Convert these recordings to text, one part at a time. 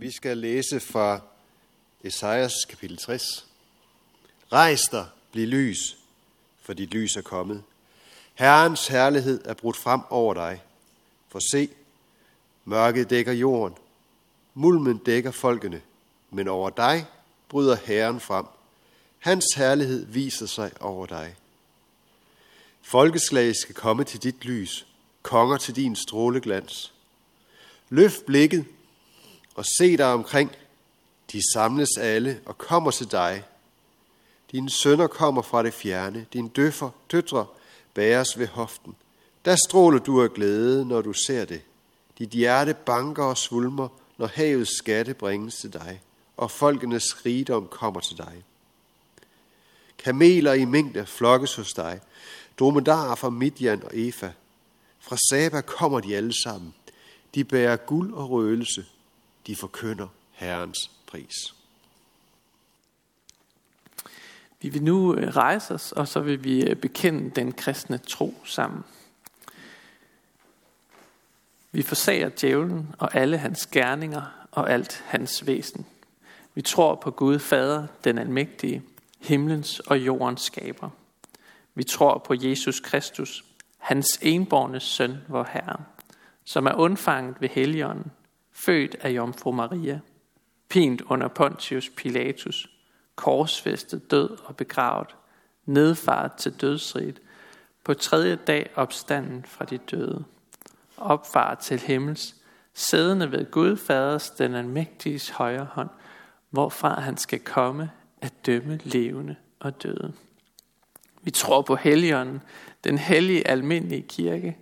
Vi skal læse fra Esajas kapitel 60. Rejs dig, bliv lys, for dit lys er kommet. Herrens herlighed er brudt frem over dig. For se, mørket dækker jorden, mulmen dækker folkene, men over dig bryder Herren frem. Hans herlighed viser sig over dig. Folkeslag skal komme til dit lys, konger til din stråleglans. Løft blikket og se dig omkring. De samles alle og kommer til dig. Dine sønner kommer fra det fjerne, dine døffer, døtre bæres ved hoften. Der stråler du af glæde, når du ser det. Dit hjerte banker og svulmer, når havets skatte bringes til dig, og folkenes rigdom kommer til dig. Kameler i mængde flokkes hos dig, dromedarer fra Midian og Efa. Fra Saba kommer de alle sammen. De bærer guld og røgelse. De forkynder Herrens pris. Vi vil nu øh, rejse os, og så vil vi øh, bekende den kristne tro sammen. Vi forsager djævlen og alle hans gerninger og alt hans væsen. Vi tror på Gud Fader, den almægtige, himlens og jordens skaber. Vi tror på Jesus Kristus, hans enborne søn, vor Herre, som er undfanget ved Helligånden, født af Jomfru Maria, pint under Pontius Pilatus, korsfæstet, død og begravet, nedfaret til dødsriget, på tredje dag opstanden fra de døde, opfaret til himmels, sædende ved Gud Faders den almægtiges højre hånd, hvorfra han skal komme at dømme levende og døde. Vi tror på Helligånden, den hellige almindelige kirke,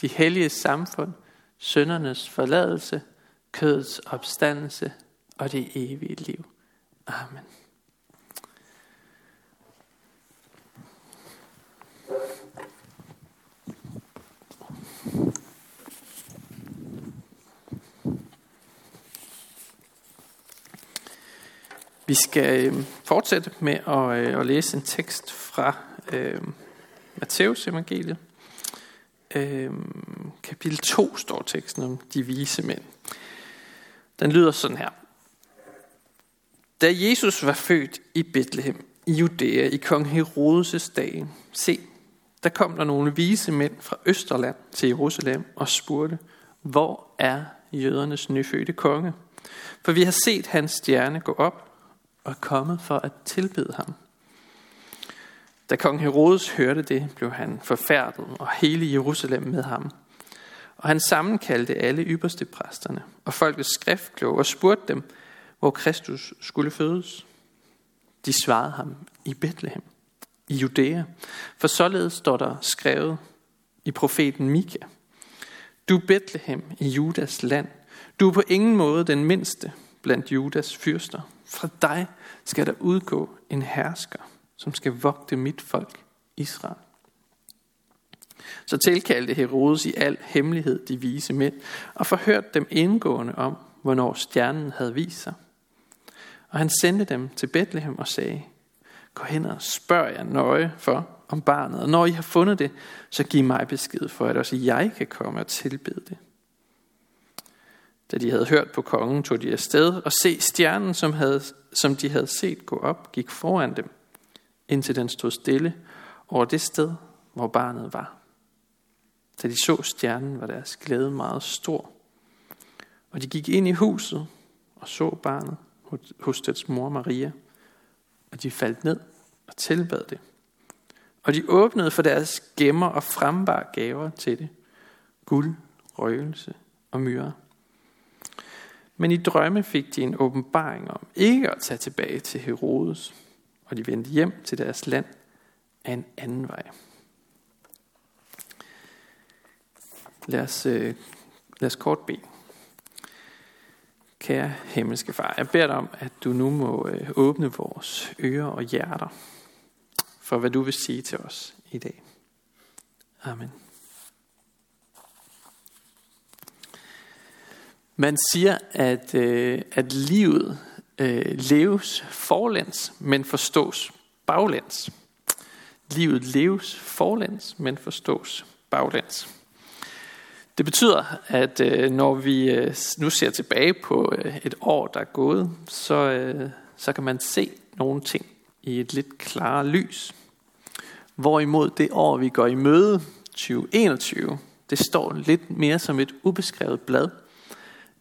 de hellige samfund, søndernes forladelse, kødets opstandelse og det evige liv. Amen. Vi skal øh, fortsætte med at, øh, at læse en tekst fra øh, Matteus evangeliet. Øh, kapitel 2 står teksten om de vise mænd. Den lyder sådan her. Da Jesus var født i Bethlehem i Judæa i kong Herodes' dage, se, der kom der nogle vise mænd fra Østerland til Jerusalem og spurgte, hvor er jødernes nyfødte konge? For vi har set hans stjerne gå op og er kommet for at tilbede ham. Da kong Herodes hørte det, blev han forfærdet, og hele Jerusalem med ham. Og han sammenkaldte alle ypperste præsterne og folkets skriftkloge og spurgte dem, hvor Kristus skulle fødes. De svarede ham i Bethlehem, i Judæa, for således står der skrevet i profeten Mika. Du Bethlehem i Judas land, du er på ingen måde den mindste blandt Judas fyrster. Fra dig skal der udgå en hersker, som skal vogte mit folk, Israel. Så tilkaldte Herodes i al hemmelighed de vise mænd og forhørte dem indgående om, hvornår stjernen havde vist sig. Og han sendte dem til Bethlehem og sagde, gå hen og spørg jer nøje for om barnet, og når I har fundet det, så giv mig besked for, at også jeg kan komme og tilbede det. Da de havde hørt på kongen, tog de afsted og se stjernen, som, havde, som de havde set gå op, gik foran dem, indtil den stod stille over det sted, hvor barnet var. Da de så stjernen, var deres glæde meget stor. Og de gik ind i huset og så barnet hos dets mor Maria. Og de faldt ned og tilbad det. Og de åbnede for deres gemmer og frembar gaver til det. Guld, røgelse og myre. Men i drømme fik de en åbenbaring om ikke at tage tilbage til Herodes, og de vendte hjem til deres land af en anden vej. Lad os, øh, lad os kort bede. Kære himmelske far, jeg beder dig om, at du nu må øh, åbne vores ører og hjerter for, hvad du vil sige til os i dag. Amen. Man siger, at, øh, at livet øh, leves forlæns, men forstås baglæns. Livet leves forlæns, men forstås baglæns. Det betyder, at øh, når vi øh, nu ser tilbage på øh, et år, der er gået, så, øh, så kan man se nogle ting i et lidt klarere lys. Hvorimod det år, vi går i møde, 2021, det står lidt mere som et ubeskrevet blad.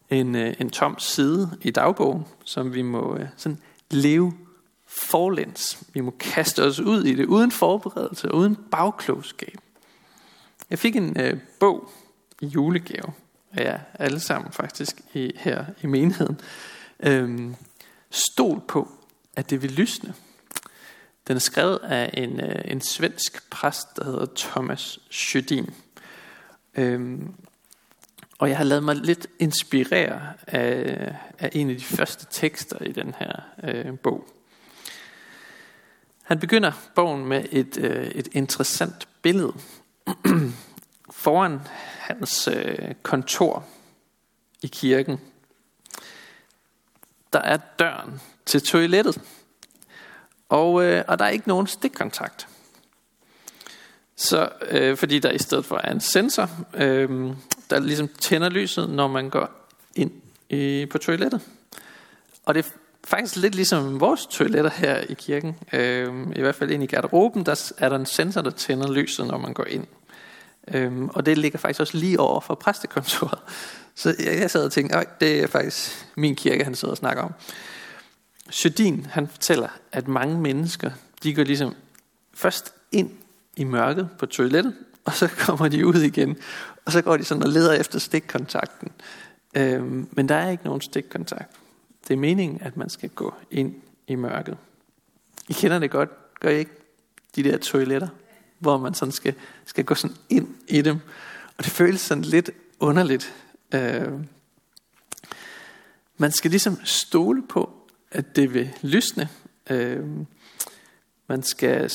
En, øh, en tom side i dagbogen, som vi må øh, sådan leve forlæns. Vi må kaste os ud i det uden forberedelse og uden bagklogskab. Jeg fik en øh, bog i julegave af ja, alle sammen faktisk i, her i menigheden. Øhm, stol på, at det vil lysne. Den er skrevet af en, øh, en svensk præst, der hedder Thomas Sjödin. Øhm, og jeg har lavet mig lidt inspirere af, af en af de første tekster i den her øh, bog. Han begynder bogen med et, øh, et interessant billede. Foran hans øh, kontor i kirken, der er døren til toilettet. Og, øh, og der er ikke nogen stikkontakt. Så, øh, fordi der i stedet for er en sensor, øh, der ligesom tænder lyset, når man går ind i, på toilettet. Og det er faktisk lidt ligesom vores toiletter her i kirken. Øh, I hvert fald ind i garderoben, der er der en sensor, der tænder lyset, når man går ind. Øh, og det ligger faktisk også lige over for præstekontoret. Så jeg, jeg sad og tænkte, det er faktisk min kirke, han sidder og snakker om. Sjødin, han fortæller, at mange mennesker, de går ligesom først ind i mørket på toilettet, og så kommer de ud igen, og så går de sådan og leder efter stikkontakten. Øhm, men der er ikke nogen stikkontakt. Det er meningen, at man skal gå ind i mørket. I kender det godt, gør I ikke? De der toiletter, hvor man sådan skal, skal gå sådan ind i dem. Og det føles sådan lidt underligt. Øh, man skal ligesom stole på, at det vil lysne. Øh, man, skal,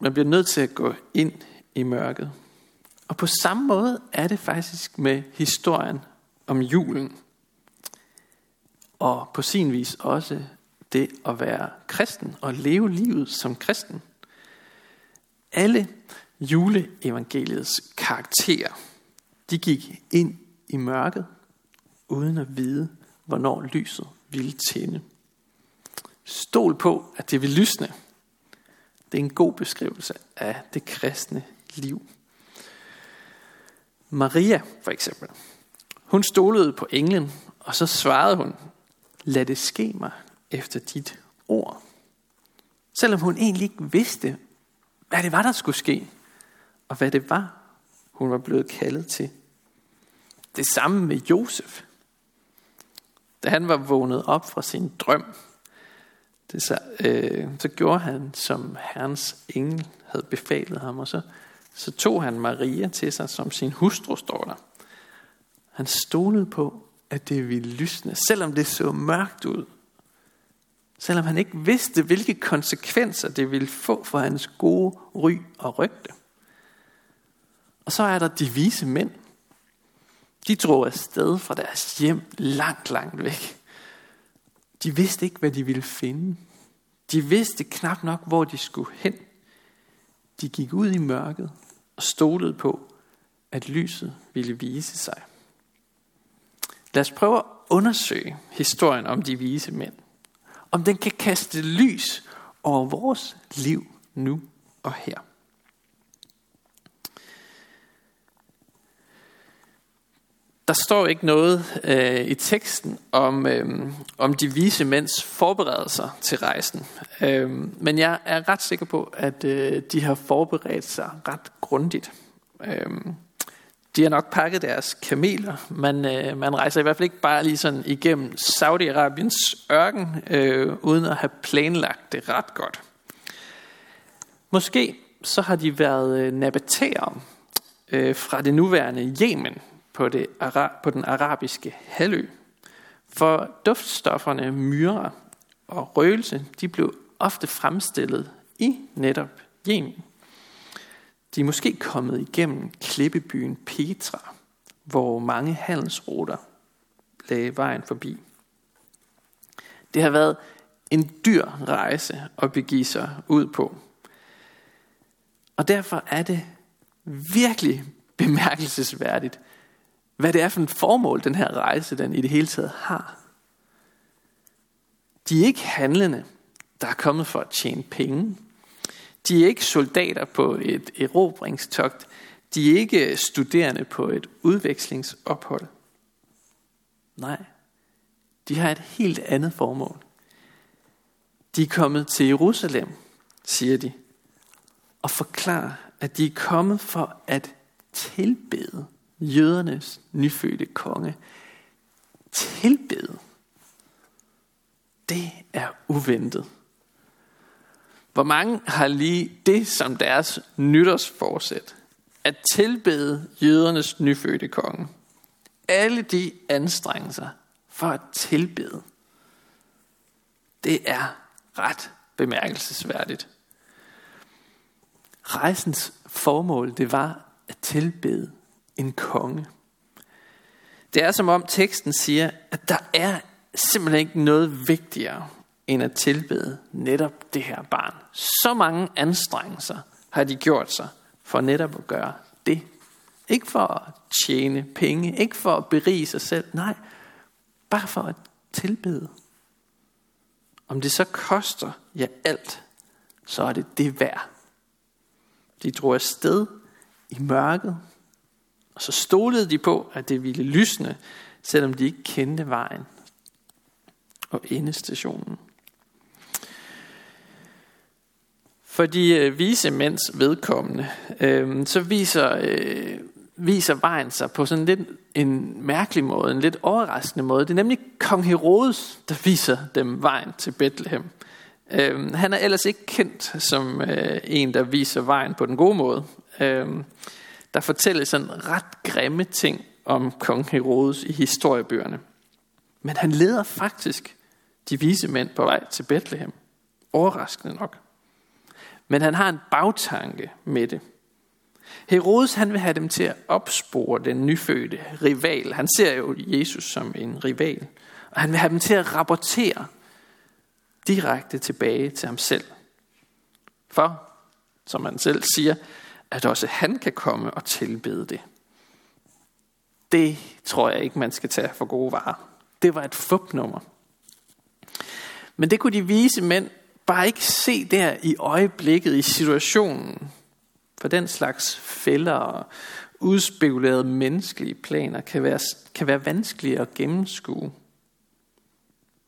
man bliver nødt til at gå ind i mørket. Og på samme måde er det faktisk med historien om julen. Og på sin vis også det at være kristen og leve livet som kristen. Alle juleevangeliets karakterer, de gik ind i mørket, uden at vide, hvornår lyset ville tænde. Stol på, at det vil lysne. Det er en god beskrivelse af det kristne liv. Maria for eksempel. Hun stolede på englen, og så svarede hun, lad det ske mig efter dit ord. Selvom hun egentlig ikke vidste, hvad det var, der skulle ske, og hvad det var, hun var blevet kaldet til. Det samme med Josef. Da han var vågnet op fra sin drøm, det så, øh, så gjorde han, som Herrens engel havde befalet ham, og så, så tog han Maria til sig som sin hustru, står der. Han stolede på, at det ville lysne, selvom det så mørkt ud. Selvom han ikke vidste, hvilke konsekvenser det ville få for hans gode ry og rygte. Og så er der de vise mænd. De drog afsted fra deres hjem langt, langt væk. De vidste ikke, hvad de ville finde. De vidste knap nok, hvor de skulle hen. De gik ud i mørket og stolede på, at lyset ville vise sig. Lad os prøve at undersøge historien om de vise mænd. Om den kan kaste lys over vores liv nu og her. Der står ikke noget øh, i teksten om, øh, om de vise mænds forberedelser til rejsen. Øh, men jeg er ret sikker på, at øh, de har forberedt sig ret grundigt. Øh, de har nok pakket deres kameler. Man, øh, man rejser i hvert fald ikke bare lige sådan igennem Saudi-Arabiens ørken, øh, uden at have planlagt det ret godt. Måske så har de været øh, nabaterer øh, fra det nuværende Yemen på, det, på den arabiske halvø. For duftstofferne myre og røgelse, de blev ofte fremstillet i netop Yemen. De er måske kommet igennem klippebyen Petra, hvor mange handelsruter lagde vejen forbi. Det har været en dyr rejse at begive sig ud på. Og derfor er det virkelig bemærkelsesværdigt, hvad det er for en formål, den her rejse, den i det hele taget har. De er ikke handlende, der er kommet for at tjene penge. De er ikke soldater på et erobringstogt. De er ikke studerende på et udvekslingsophold. Nej, de har et helt andet formål. De er kommet til Jerusalem, siger de, og forklarer, at de er kommet for at tilbede jødernes nyfødte konge. Tilbede. Det er uventet. Hvor mange har lige det som deres nytårsforsæt? At tilbede jødernes nyfødte konge. Alle de anstrengelser for at tilbede. Det er ret bemærkelsesværdigt. Rejsens formål, det var at tilbede en konge. Det er som om teksten siger, at der er simpelthen ikke noget vigtigere end at tilbede netop det her barn. Så mange anstrengelser har de gjort sig for netop at gøre det. Ikke for at tjene penge, ikke for at berige sig selv, nej, bare for at tilbede. Om det så koster ja alt, så er det det værd. De drog afsted i mørket, og så stolede de på, at det ville lysne, selvom de ikke kendte vejen og endestationen. For de øh, vise mænds vedkommende, øh, så viser, øh, viser vejen sig på sådan lidt en mærkelig måde, en lidt overraskende måde. Det er nemlig kong Herodes, der viser dem vejen til Bethlehem. Øh, han er ellers ikke kendt som øh, en, der viser vejen på den gode måde. Øh, der fortælles sådan ret grimme ting om kong Herodes i historiebøgerne. Men han leder faktisk de vise mænd på vej til Bethlehem. Overraskende nok. Men han har en bagtanke med det. Herodes han vil have dem til at opspore den nyfødte rival. Han ser jo Jesus som en rival. Og han vil have dem til at rapportere direkte tilbage til ham selv. For, som han selv siger, at også han kan komme og tilbede det. Det tror jeg ikke, man skal tage for gode varer. Det var et fupnummer. Men det kunne de vise mænd bare ikke se der i øjeblikket, i situationen. For den slags fælder og udspekulerede menneskelige planer kan være, kan være vanskelige at gennemskue.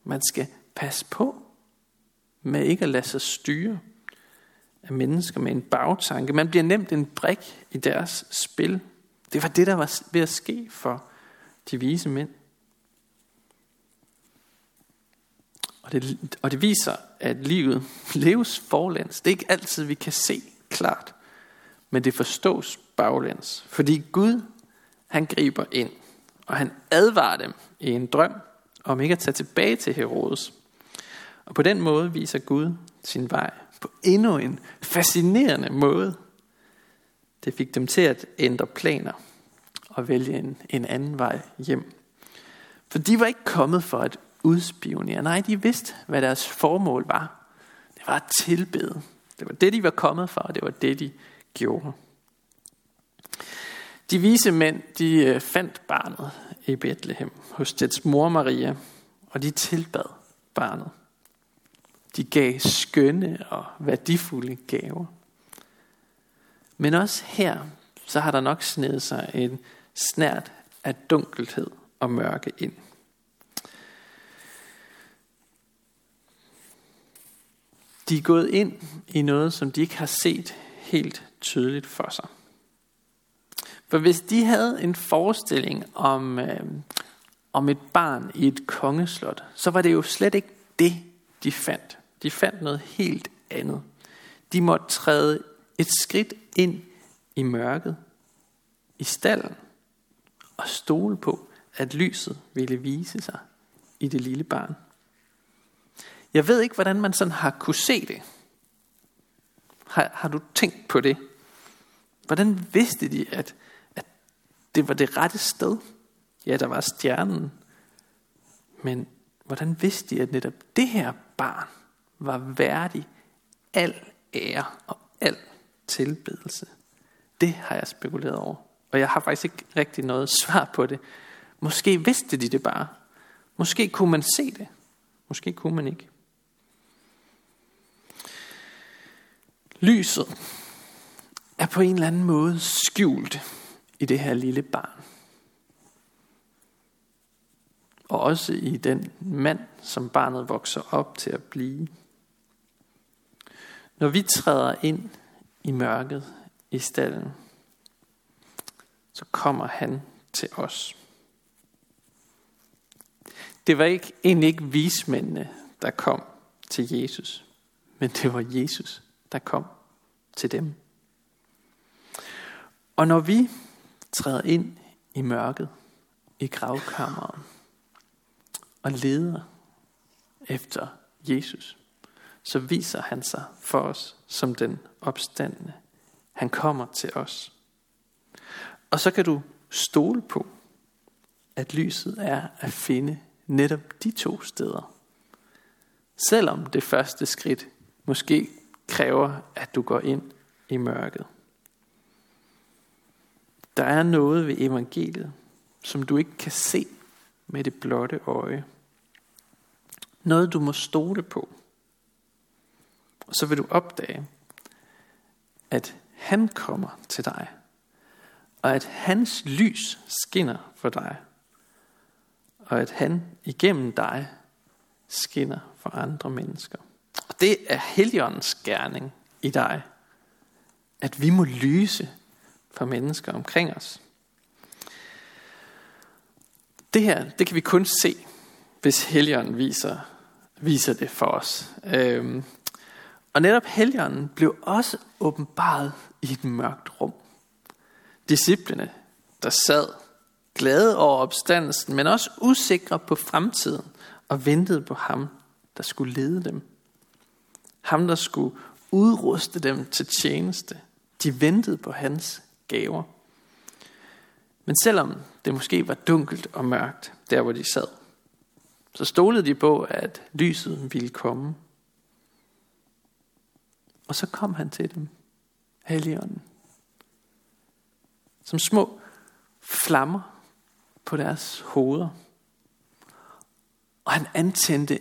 Man skal passe på med ikke at lade sig styre af mennesker med en bagtanke. Man bliver nemt en brik i deres spil. Det var det, der var ved at ske for de vise mænd. Og det, og det viser, at livet leves forlæns. Det er ikke altid, vi kan se klart, men det forstås baglæns. Fordi Gud, han griber ind, og han advarer dem i en drøm om ikke at tage tilbage til Herodes. Og på den måde viser Gud sin vej på endnu en fascinerende måde. Det fik dem til at ændre planer og vælge en, en anden vej hjem. For de var ikke kommet for at udspionere. Nej, de vidste, hvad deres formål var. Det var at tilbede. Det var det, de var kommet for, og det var det, de gjorde. De vise mænd, de øh, fandt barnet i Bethlehem hos dets mor Maria, og de tilbad barnet. De gav skønne og værdifulde gaver. Men også her, så har der nok snedet sig en snært af dunkelhed og mørke ind. De er gået ind i noget, som de ikke har set helt tydeligt for sig. For hvis de havde en forestilling om, øh, om et barn i et kongeslot, så var det jo slet ikke det, de fandt. De fandt noget helt andet. De måtte træde et skridt ind i mørket, i stallen, og stole på, at lyset ville vise sig i det lille barn. Jeg ved ikke, hvordan man sådan har kunne se det. Har, har du tænkt på det? Hvordan vidste de, at, at det var det rette sted? Ja, der var stjernen. Men hvordan vidste de, at netop det her barn var værdig al ære og al tilbedelse? Det har jeg spekuleret over Og jeg har faktisk ikke rigtig noget svar på det. Måske vidste de det bare. Måske kunne man se det. Måske kunne man ikke. Lyset er på en eller anden måde skjult i det her lille barn. Og også i den mand, som barnet vokser op til at blive. Når vi træder ind i mørket i stallen, så kommer han til os. Det var ikke, egentlig ikke vismændene, der kom til Jesus, men det var Jesus, der kom til dem. Og når vi træder ind i mørket, i gravkammeren, og leder efter Jesus, så viser han sig for os som den opstandende. Han kommer til os. Og så kan du stole på, at lyset er at finde netop de to steder. Selvom det første skridt måske kræver, at du går ind i mørket. Der er noget ved evangeliet, som du ikke kan se med det blotte øje. Noget du må stole på. Og så vil du opdage, at han kommer til dig, og at hans lys skinner for dig, og at han igennem dig skinner for andre mennesker. Det er Helligåndens gerning i dig, at vi må lyse for mennesker omkring os. Det her, det kan vi kun se, hvis Helligånden viser, viser det for os. Øhm, og netop Helligånden blev også åbenbaret i et mørkt rum. Disciplene, der sad glade over opstandelsen, men også usikre på fremtiden og ventede på ham, der skulle lede dem. Ham, der skulle udruste dem til tjeneste. De ventede på hans gaver. Men selvom det måske var dunkelt og mørkt, der hvor de sad, så stolede de på, at lyset ville komme. Og så kom han til dem, Helligånden, som små flammer på deres hoveder. Og han antændte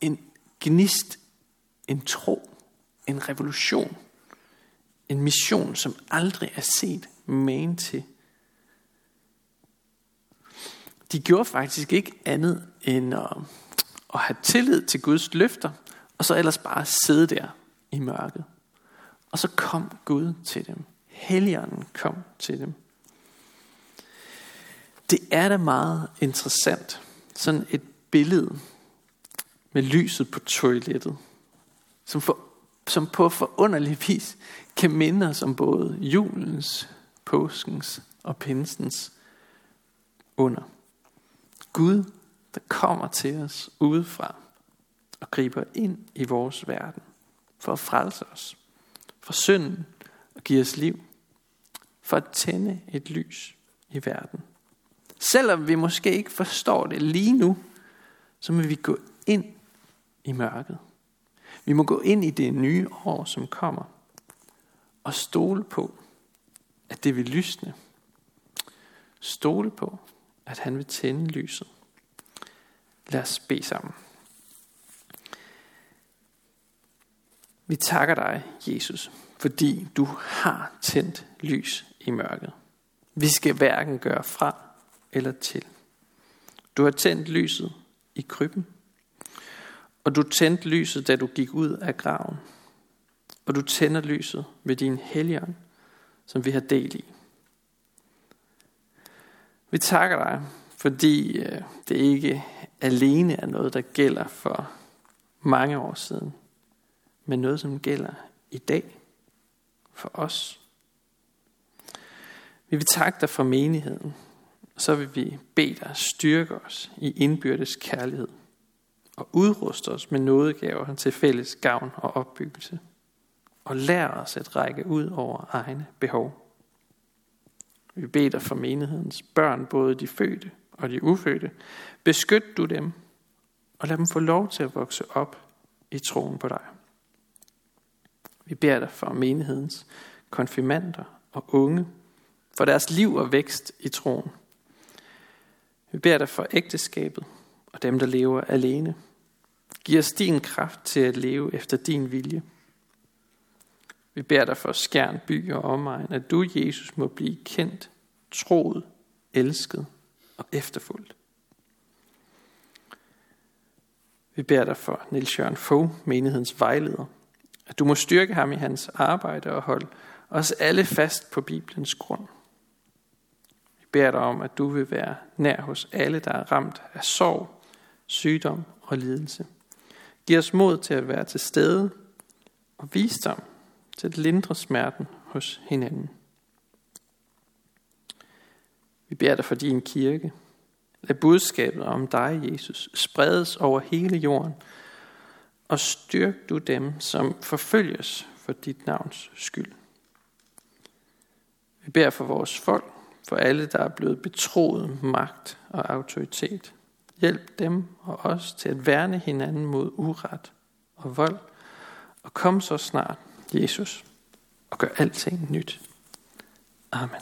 en gnist, en tro, en revolution, en mission, som aldrig er set magen til. De gjorde faktisk ikke andet end at, at have tillid til Guds løfter, og så ellers bare sidde der i mørket. Og så kom Gud til dem. Helligånden kom til dem. Det er da meget interessant. Sådan et billede med lyset på toilettet, som, for, som på forunderlig vis kan minde os om både julens, påskens og pinsens under. Gud, der kommer til os udefra og griber ind i vores verden for at frelse os fra synden og give os liv, for at tænde et lys i verden. Selvom vi måske ikke forstår det lige nu, så må vi gå ind i mørket. Vi må gå ind i det nye år, som kommer, og stole på, at det vil lysne. Stole på, at han vil tænde lyset. Lad os bede sammen. Vi takker dig, Jesus, fordi du har tændt lys i mørket. Vi skal hverken gøre fra eller til. Du har tændt lyset i krybben, og du tændte lyset, da du gik ud af graven. Og du tænder lyset ved din helgen, som vi har del i. Vi takker dig, fordi øh, det ikke alene er noget, der gælder for mange år siden, men noget, som gælder i dag for os. Vi vil takke dig for menigheden, og så vil vi bede dig styrke os i indbyrdes kærlighed og udruste os med nådegaver til fælles gavn og opbyggelse. Og lær os at række ud over egne behov. Vi beder for menighedens børn, både de fødte og de ufødte. Beskyt du dem, og lad dem få lov til at vokse op i troen på dig. Vi beder dig for menighedens konfirmander og unge, for deres liv og vækst i troen. Vi beder dig for ægteskabet og dem, der lever alene. Giv os din kraft til at leve efter din vilje. Vi beder dig for skærn, by og omegn, at du, Jesus, må blive kendt, troet, elsket og efterfulgt. Vi beder dig for Niels Jørgen Fogh, menighedens vejleder, at du må styrke ham i hans arbejde og holde os alle fast på Bibelens grund. Vi beder dig om, at du vil være nær hos alle, der er ramt af sorg, sygdom og lidelse. Giv os mod til at være til stede og visdom til at lindre smerten hos hinanden. Vi beder dig for din kirke. Lad budskabet om dig, Jesus, spredes over hele jorden, og styrk du dem, som forfølges for dit navns skyld. Vi beder for vores folk, for alle, der er blevet betroet magt og autoritet. Hjælp dem og os til at værne hinanden mod uret og vold, og kom så snart, Jesus, og gør alting nyt. Amen.